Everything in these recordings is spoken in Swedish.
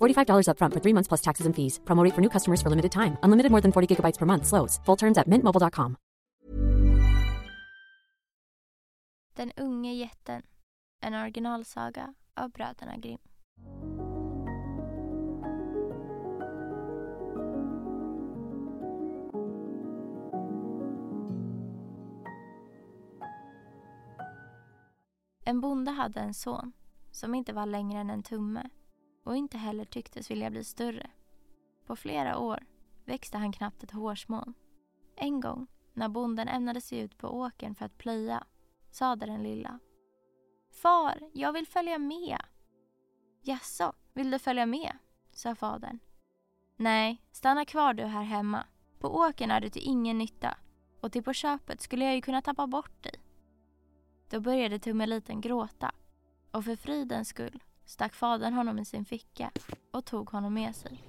$45 upfront for three months plus taxes and fees. Promote for new customers for limited time. Unlimited more than 40 gigabytes per month. Slows. Full terms at mintmobile.com. Den unge jätten. En originalsaga av bröderna Grimm. En bonde hade en son som inte var längre än en tumme och inte heller tycktes vilja bli större. På flera år växte han knappt ett hårsmån. En gång när bonden ämnade sig ut på åkern för att plöja sade den lilla. Far, jag vill följa med. Jaså, vill du följa med? sa fadern. Nej, stanna kvar du här hemma. På åkern är du till ingen nytta och till på köpet skulle jag ju kunna tappa bort dig. Då började Tummeliten gråta och för fridens skull stack fadern honom i sin ficka och tog honom med sig.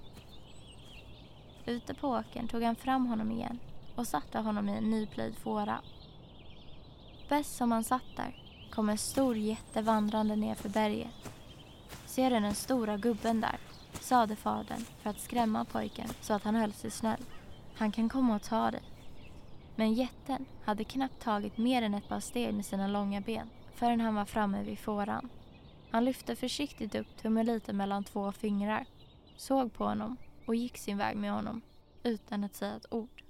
Ute på åkern tog han fram honom igen och satte honom i en nyplöjd fåra. Bäst som han satt där kom en stor jätte vandrande ner för berget. Ser du den stora gubben där? sade fadern för att skrämma pojken så att han höll sig snäll. Han kan komma och ta dig. Men jätten hade knappt tagit mer än ett par steg med sina långa ben förrän han var framme vid fåran. Han lyfte försiktigt upp tummeliten mellan två fingrar, såg på honom och gick sin väg med honom utan att säga ett ord.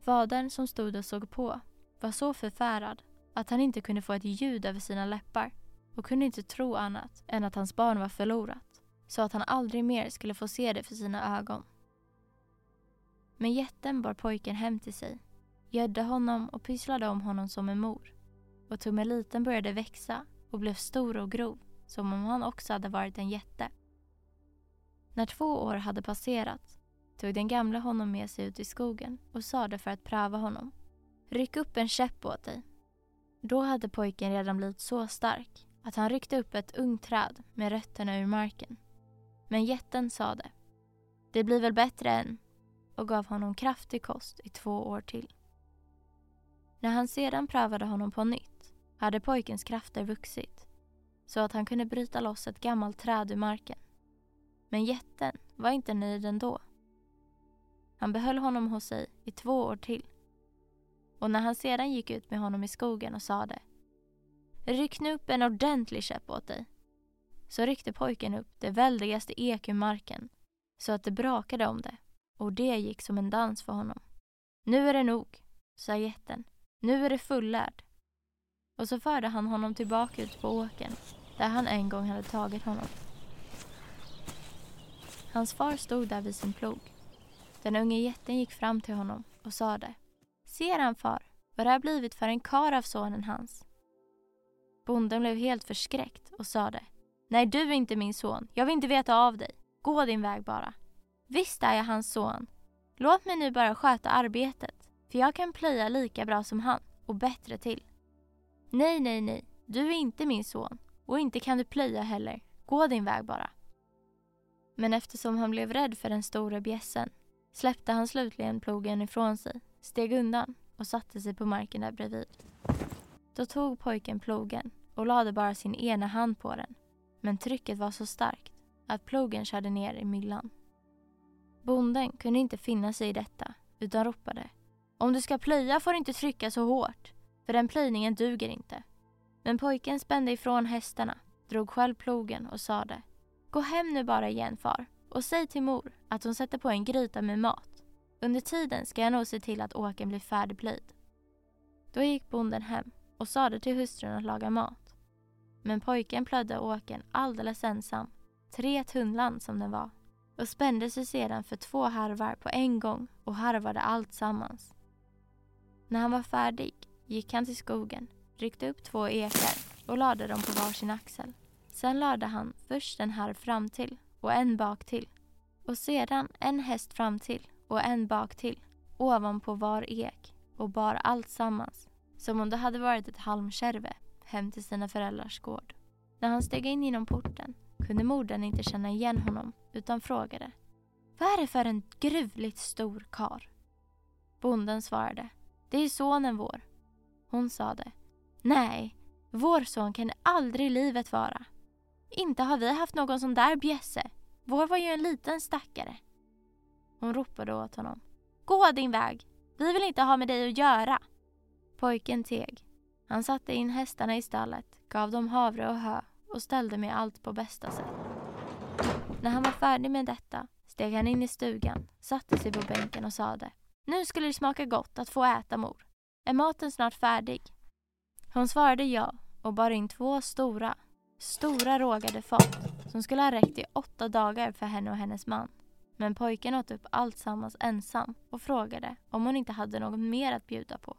Fadern som stod och såg på var så förfärad att han inte kunde få ett ljud över sina läppar och kunde inte tro annat än att hans barn var förlorat så att han aldrig mer skulle få se det för sina ögon. Men jätten bar pojken hem till sig, gödde honom och pysslade om honom som en mor och tummeliten började växa och blev stor och grov som om han också hade varit en jätte. När två år hade passerat tog den gamla honom med sig ut i skogen och sade för att pröva honom. Ryck upp en käpp åt dig. Då hade pojken redan blivit så stark att han ryckte upp ett ungt träd med rötterna ur marken. Men jätten sade Det blir väl bättre än och gav honom kraftig kost i två år till. När han sedan prövade honom på nytt hade pojkens krafter vuxit så att han kunde bryta loss ett gammalt träd ur marken. Men jätten var inte nöjd ändå. Han behöll honom hos sig i två år till. Och när han sedan gick ut med honom i skogen och sade Ryck nu upp en ordentlig käpp åt dig. Så ryckte pojken upp det väldigaste ek ur marken så att det brakade om det och det gick som en dans för honom. Nu är det nog, sa jätten. Nu är det fullärd. Och så förde han honom tillbaka ut på åkern där han en gång hade tagit honom. Hans far stod där vid sin plog. Den unge jätten gick fram till honom och sade Ser han far, vad det har blivit för en kar av sonen hans? Bonden blev helt förskräckt och sade Nej, du är inte min son. Jag vill inte veta av dig. Gå din väg bara. Visst är jag hans son. Låt mig nu bara sköta arbetet, för jag kan plöja lika bra som han och bättre till. Nej, nej, nej, du är inte min son och inte kan du plöja heller. Gå din väg bara. Men eftersom han blev rädd för den stora bjässen släppte han slutligen plogen ifrån sig, steg undan och satte sig på marken där bredvid. Då tog pojken plogen och lade bara sin ena hand på den. Men trycket var så starkt att plogen körde ner i myllan. Bonden kunde inte finna sig i detta utan ropade. Om du ska plöja får du inte trycka så hårt, för den plöjningen duger inte. Men pojken spände ifrån hästarna, drog själv plogen och sade. Gå hem nu bara igen far och säg till mor att hon sätter på en gryta med mat. Under tiden ska jag nog se till att åken blir färdigplöjd. Då gick bonden hem och sade till hustrun att laga mat. Men pojken plödde åken alldeles ensam, tre tunnland som den var, och spände sig sedan för två harvar på en gång och harvade allt sammans. När han var färdig gick han till skogen, ryckte upp två ekar och lade dem på varsin axel. Sen lade han först en här fram till och en bak till och sedan en häst fram till och en bak till ovanpå var ek och bar allt sammans som om det hade varit ett halmkärve hem till sina föräldrars gård. När han steg in genom porten kunde modern inte känna igen honom utan frågade Vad är det för en gruvligt stor kar? Bonden svarade Det är sonen vår. Hon sade Nej, vår son kan aldrig i livet vara. Inte har vi haft någon sån där bjässe. Vår var ju en liten stackare. Hon ropade åt honom. Gå din väg. Vi vill inte ha med dig att göra. Pojken teg. Han satte in hästarna i stallet, gav dem havre och hö och ställde med allt på bästa sätt. När han var färdig med detta steg han in i stugan, satte sig på bänken och sade Nu skulle det smaka gott att få äta mor. Är maten snart färdig? Hon svarade ja och bar in två stora, stora rågade fat som skulle ha räckt i åtta dagar för henne och hennes man. Men pojken åt upp allt sammans ensam och frågade om hon inte hade något mer att bjuda på.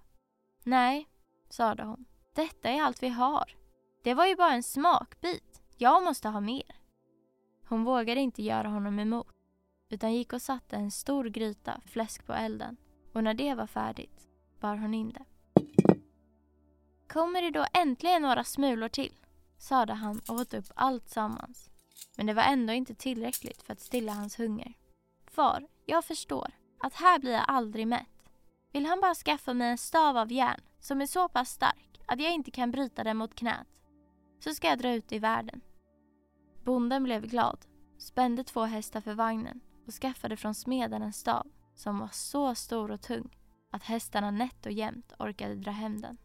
Nej, sade hon. Detta är allt vi har. Det var ju bara en smakbit. Jag måste ha mer. Hon vågade inte göra honom emot utan gick och satte en stor gryta fläsk på elden och när det var färdigt bar hon in det. Kommer det då äntligen några smulor till? sade han och åt upp allt sammans. Men det var ändå inte tillräckligt för att stilla hans hunger. Far, jag förstår att här blir jag aldrig mätt. Vill han bara skaffa mig en stav av järn som är så pass stark att jag inte kan bryta den mot knät, så ska jag dra ut i världen. Bonden blev glad, spände två hästar för vagnen och skaffade från smeden en stav som var så stor och tung att hästarna nätt och jämnt orkade dra hem den.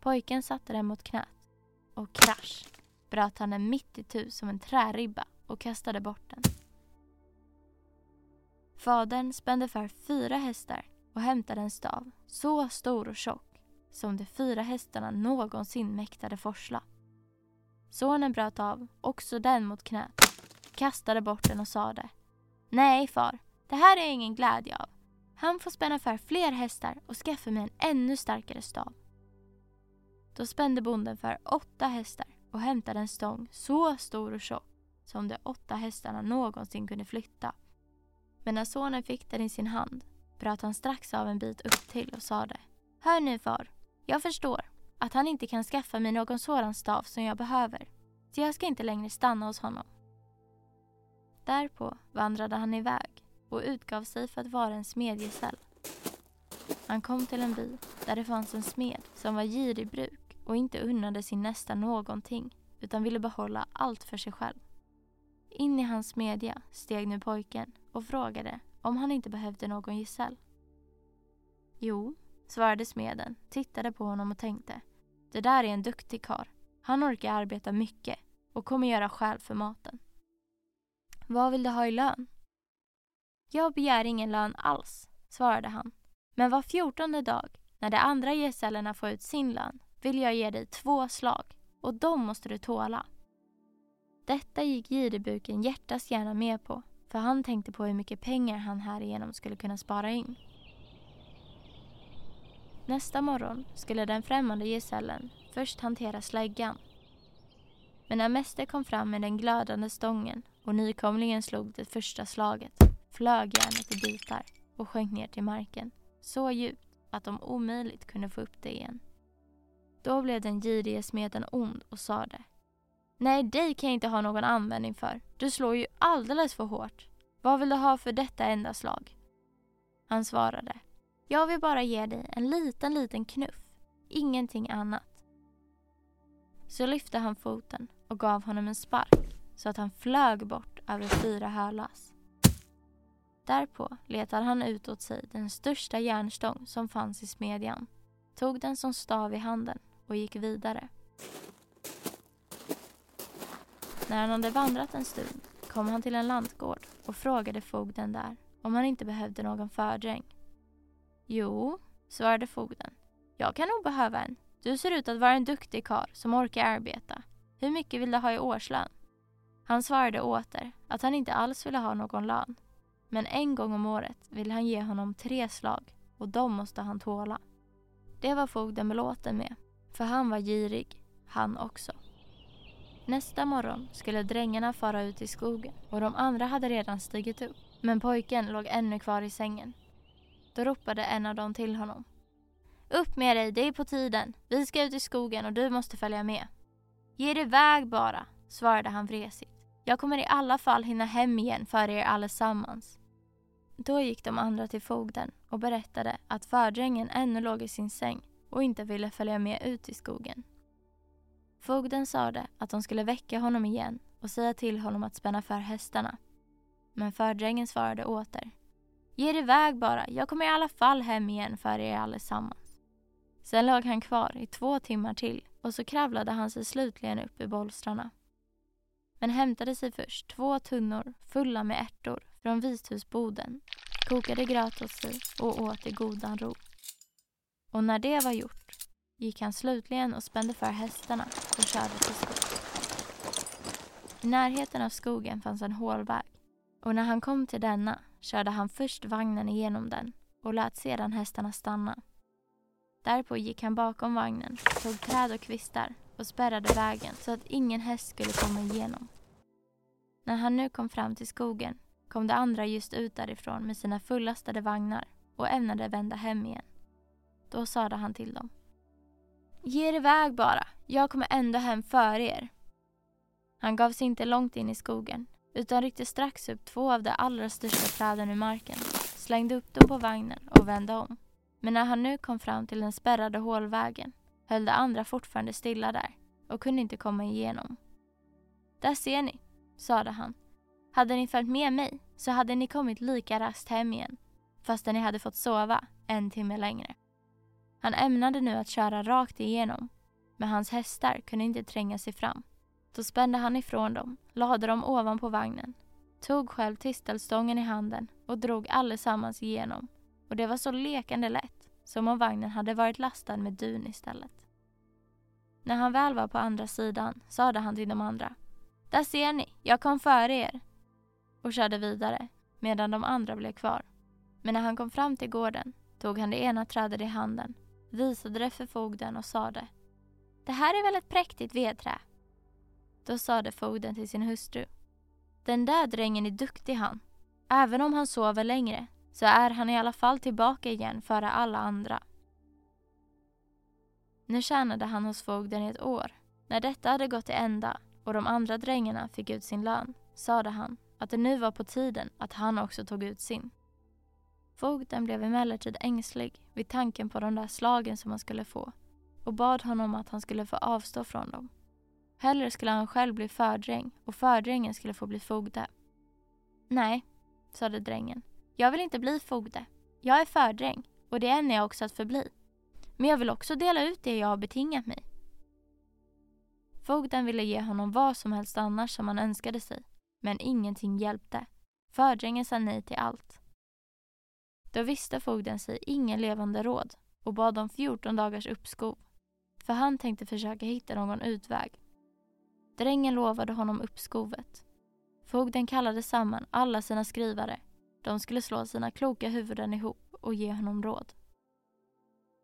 Pojken satte den mot knät och krasch bröt han den mitt i tu som en träribba och kastade bort den. Fadern spände för fyra hästar och hämtade en stav så stor och tjock som de fyra hästarna någonsin mäktade forsla. Sonen bröt av också den mot knät, kastade bort den och sade Nej far, det här är ingen glädje av. Han får spänna för fler hästar och skaffa mig en ännu starkare stav. Då spände bonden för åtta hästar och hämtade en stång så stor och tjock som de åtta hästarna någonsin kunde flytta. Men när sonen fick den i sin hand bröt han strax av en bit upp till och sade Hör nu far, jag förstår att han inte kan skaffa mig någon sådan stav som jag behöver, så jag ska inte längre stanna hos honom. Därpå vandrade han iväg och utgav sig för att vara en smedjesäll. Han kom till en by där det fanns en smed som var girig bruk och inte unnade sin nästa någonting utan ville behålla allt för sig själv. In i hans smedja steg nu pojken och frågade om han inte behövde någon gesäll. Jo, svarade smeden, tittade på honom och tänkte. Det där är en duktig kar. Han orkar arbeta mycket och kommer göra skäl för maten. Vad vill du ha i lön? Jag begär ingen lön alls, svarade han. Men var fjortonde dag, när de andra gesällerna får ut sin lön, vill jag ge dig två slag och de måste du tåla. Detta gick girebuken hjärtas gärna med på för han tänkte på hur mycket pengar han härigenom skulle kunna spara in. Nästa morgon skulle den främmande gesällen först hantera släggan. Men när mäster kom fram med den glödande stången och nykomlingen slog det första slaget flög järnet i bitar och sjönk ner till marken så djupt att de omöjligt kunde få upp det igen. Då blev den girige smeden ond och sade Nej, dig kan jag inte ha någon användning för. Du slår ju alldeles för hårt. Vad vill du ha för detta enda slag? Han svarade. Jag vill bara ge dig en liten, liten knuff. Ingenting annat. Så lyfte han foten och gav honom en spark så att han flög bort över fyra hörlass. Därpå letade han ut åt sig den största järnstång som fanns i smedjan, tog den som stav i handen och gick vidare. När han hade vandrat en stund kom han till en lantgård och frågade fogden där om han inte behövde någon fördräng. Jo, svarade fogden. Jag kan nog behöva en. Du ser ut att vara en duktig karl som orkar arbeta. Hur mycket vill du ha i årslön? Han svarade åter att han inte alls ville ha någon lön. Men en gång om året ville han ge honom tre slag och de måste han tåla. Det var fogden belåten med, för han var girig, han också. Nästa morgon skulle drängarna fara ut i skogen och de andra hade redan stigit upp. Men pojken låg ännu kvar i sängen. Då ropade en av dem till honom. Upp med dig, det är på tiden. Vi ska ut i skogen och du måste följa med. Ge er iväg bara, svarade han vresigt. Jag kommer i alla fall hinna hem igen för er allesammans. Då gick de andra till fogden och berättade att fördrängen ännu låg i sin säng och inte ville följa med ut i skogen. Fogden sade att de skulle väcka honom igen och säga till honom att spänna för hästarna. Men fördrängen svarade åter. Ge er iväg bara, jag kommer i alla fall hem igen för er allesammans. Sen låg han kvar i två timmar till och så kravlade han sig slutligen upp i bolstrarna. Men hämtade sig först två tunnor fulla med ärtor från Vishusboden, kokade gröt åt sig och åt i godan ro. Och när det var gjort gick han slutligen och spände för hästarna och körde till skogs. I närheten av skogen fanns en hålväg och när han kom till denna körde han först vagnen igenom den och lät sedan hästarna stanna. Därpå gick han bakom vagnen, tog träd och kvistar och spärrade vägen så att ingen häst skulle komma igenom. När han nu kom fram till skogen kom de andra just ut därifrån med sina fullastade vagnar och ämnade vända hem igen. Då sade han till dem. Ge er iväg bara, jag kommer ändå hem före er. Han gav sig inte långt in i skogen utan ryckte strax upp två av de allra största träden ur marken, slängde upp dem på vagnen och vände om. Men när han nu kom fram till den spärrade hålvägen höll de andra fortfarande stilla där och kunde inte komma igenom. Där ser ni, sade han. Hade ni följt med mig så hade ni kommit lika raskt hem igen fastän ni hade fått sova en timme längre. Han ämnade nu att köra rakt igenom men hans hästar kunde inte tränga sig fram. Då spände han ifrån dem, lade dem ovanpå vagnen, tog själv tistelstången i handen och drog allesammans igenom och det var så lekande lätt som om vagnen hade varit lastad med dun istället. När han väl var på andra sidan sade han till de andra Där ser ni, jag kom före er och körde vidare medan de andra blev kvar. Men när han kom fram till gården tog han det ena trädet i handen, visade det för fogden och sade Det här är väl ett präktigt vedträ? Då sade fogden till sin hustru Den där drängen är duktig han. Även om han sover längre så är han i alla fall tillbaka igen före alla andra. Nu tjänade han hos fogden i ett år. När detta hade gått till ända och de andra drängarna fick ut sin lön sade han att det nu var på tiden att han också tog ut sin. Fogden blev emellertid ängslig vid tanken på de där slagen som han skulle få och bad honom att han skulle få avstå från dem. Hellre skulle han själv bli fördräng och fördrängen skulle få bli fogde. Nej, sade drängen. Jag vill inte bli fogde. Jag är fördräng och det är jag också att förbli. Men jag vill också dela ut det jag har betingat mig. Fogden ville ge honom vad som helst annars som han önskade sig, men ingenting hjälpte. Fördrängen sa nej till allt. Då visste fogden sig ingen levande råd och bad om 14 dagars uppskov, för han tänkte försöka hitta någon utväg. Drängen lovade honom uppskovet. Fogden kallade samman alla sina skrivare de skulle slå sina kloka huvuden ihop och ge honom råd.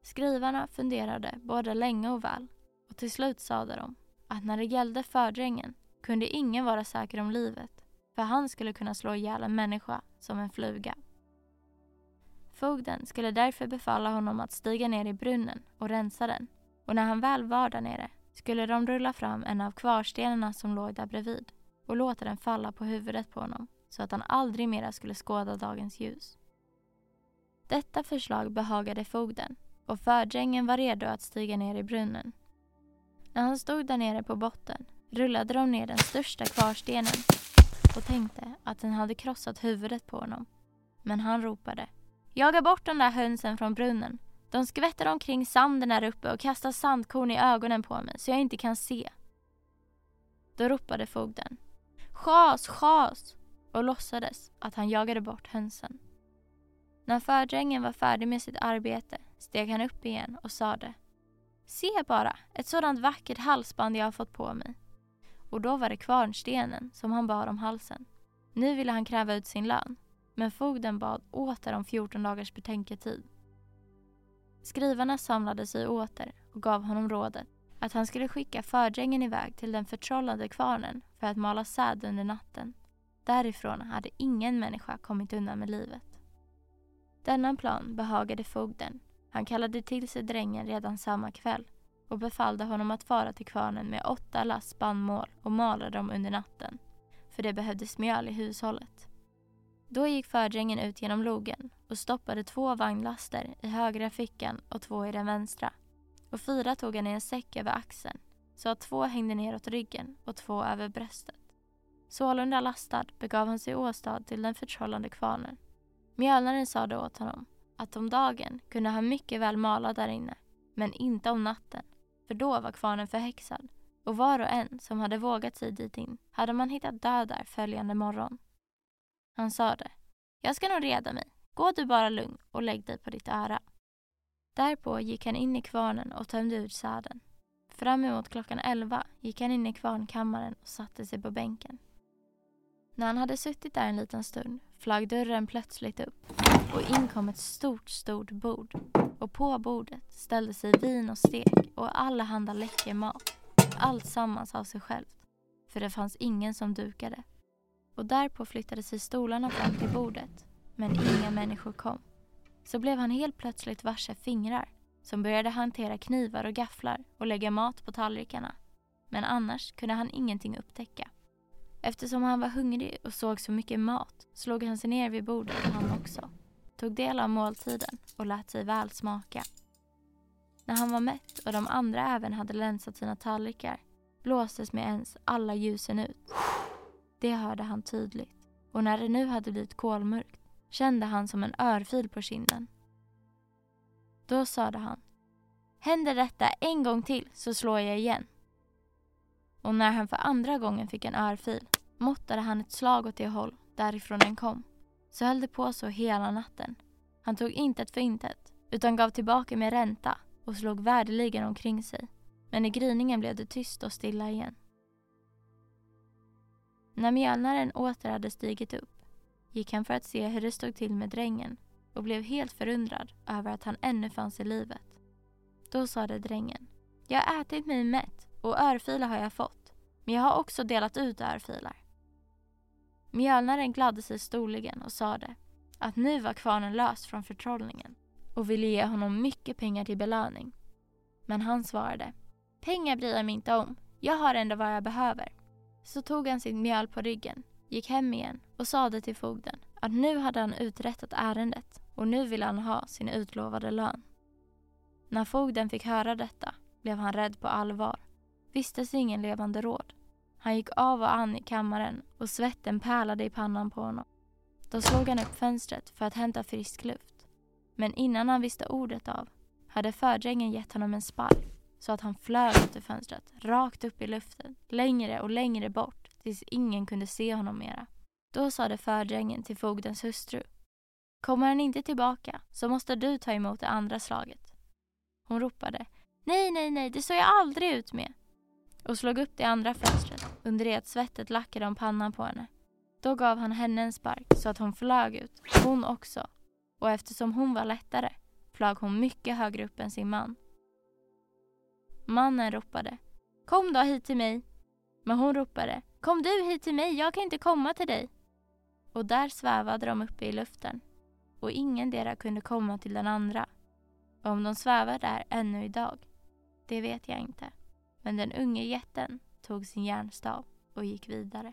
Skrivarna funderade både länge och väl och till slut sade de att när det gällde fördrängen kunde ingen vara säker om livet för han skulle kunna slå ihjäl en människa som en fluga. Fogden skulle därför befalla honom att stiga ner i brunnen och rensa den och när han väl var där nere skulle de rulla fram en av kvarstenarna som låg där bredvid och låta den falla på huvudet på honom så att han aldrig mera skulle skåda dagens ljus. Detta förslag behagade fogden och fördrängen var redo att stiga ner i brunnen. När han stod där nere på botten rullade de ner den största kvarstenen och tänkte att den hade krossat huvudet på honom. Men han ropade Jaga bort de där hönsen från brunnen. De skvätter omkring sanden där uppe och kastar sandkorn i ögonen på mig så jag inte kan se. Då ropade fogden Schas, schas! och låtsades att han jagade bort hönsen. När fördrängen var färdig med sitt arbete steg han upp igen och sade Se bara, ett sådant vackert halsband jag har fått på mig. Och då var det kvarnstenen som han bar om halsen. Nu ville han kräva ut sin lön, men fogden bad åter om 14 dagars betänketid. Skrivarna samlade sig åter och gav honom rådet att han skulle skicka fördrängen iväg till den förtrollade kvarnen för att mala säd under natten. Därifrån hade ingen människa kommit undan med livet. Denna plan behagade fogden. Han kallade till sig drängen redan samma kväll och befallde honom att fara till kvarnen med åtta lass spannmål och mala dem under natten, för det behövdes mjöl i hushållet. Då gick fördrängen ut genom logen och stoppade två vagnlaster i högra fickan och två i den vänstra. Och fyra tog han i en säck över axeln så att två hängde neråt ryggen och två över bröstet. Sålunda lastad begav han sig åstad till den förtrollande kvarnen. Mjölnaren sade åt honom att om dagen kunde han mycket väl mala där inne, men inte om natten, för då var kvarnen förhäxad och var och en som hade vågat sig dit in hade man hittat död där följande morgon. Han sade, jag ska nog reda mig, gå du bara lugn och lägg dig på ditt öra. Därpå gick han in i kvarnen och tömde ut säden. Fram emot klockan elva gick han in i kvarnkammaren och satte sig på bänken. När han hade suttit där en liten stund flög dörren plötsligt upp och in kom ett stort, stort bord. Och på bordet ställde sig vin och stek och allehanda läcker mat. Allt sammans av sig självt, för det fanns ingen som dukade. Och därpå flyttade sig stolarna fram till bordet, men inga människor kom. Så blev han helt plötsligt varse fingrar som började hantera knivar och gafflar och lägga mat på tallrikarna. Men annars kunde han ingenting upptäcka. Eftersom han var hungrig och såg så mycket mat slog han sig ner vid bordet han också, tog del av måltiden och lät sig väl smaka. När han var mätt och de andra även hade länsat sina tallrikar blåstes med ens alla ljusen ut. Det hörde han tydligt och när det nu hade blivit kolmörkt kände han som en örfil på kinden. Då sade han Händer detta en gång till så slår jag igen. Och när han för andra gången fick en örfil måttade han ett slag åt det håll därifrån den kom. Så höll det på så hela natten. Han tog intet för intet, utan gav tillbaka med ränta och slog värdeligen omkring sig. Men i gryningen blev det tyst och stilla igen. När mjölnaren åter hade stigit upp gick han för att se hur det stod till med drängen och blev helt förundrad över att han ännu fanns i livet. Då sade drängen, jag har ätit mig mätt och örfilar har jag fått, men jag har också delat ut örfilar. Mjölnaren gladde sig storligen och sade att nu var kvarnen lös från förtrollningen och ville ge honom mycket pengar till belöning. Men han svarade Pengar bryr jag mig inte om. Jag har ändå vad jag behöver. Så tog han sitt mjöl på ryggen, gick hem igen och sade till fogden att nu hade han uträttat ärendet och nu ville han ha sin utlovade lön. När fogden fick höra detta blev han rädd på allvar. Visste ingen levande råd. Han gick av och an i kammaren och svetten pärlade i pannan på honom. Då slog han upp fönstret för att hämta frisk luft. Men innan han visste ordet av hade fördrängen gett honom en spark så att han flög ut ur fönstret, rakt upp i luften, längre och längre bort tills ingen kunde se honom mera. Då sade fördrängen till fogdens hustru. Kommer han inte tillbaka så måste du ta emot det andra slaget. Hon ropade. Nej, nej, nej, det står jag aldrig ut med och slog upp det andra fönstret under det att svettet lackade om pannan på henne. Då gav han henne en spark så att hon flög ut, hon också. Och eftersom hon var lättare flög hon mycket högre upp än sin man. Mannen ropade Kom då hit till mig. Men hon ropade Kom du hit till mig, jag kan inte komma till dig. Och där svävade de uppe i luften och ingendera kunde komma till den andra. Och om de svävar där ännu idag, det vet jag inte. Men den unge jätten tog sin järnstav och gick vidare.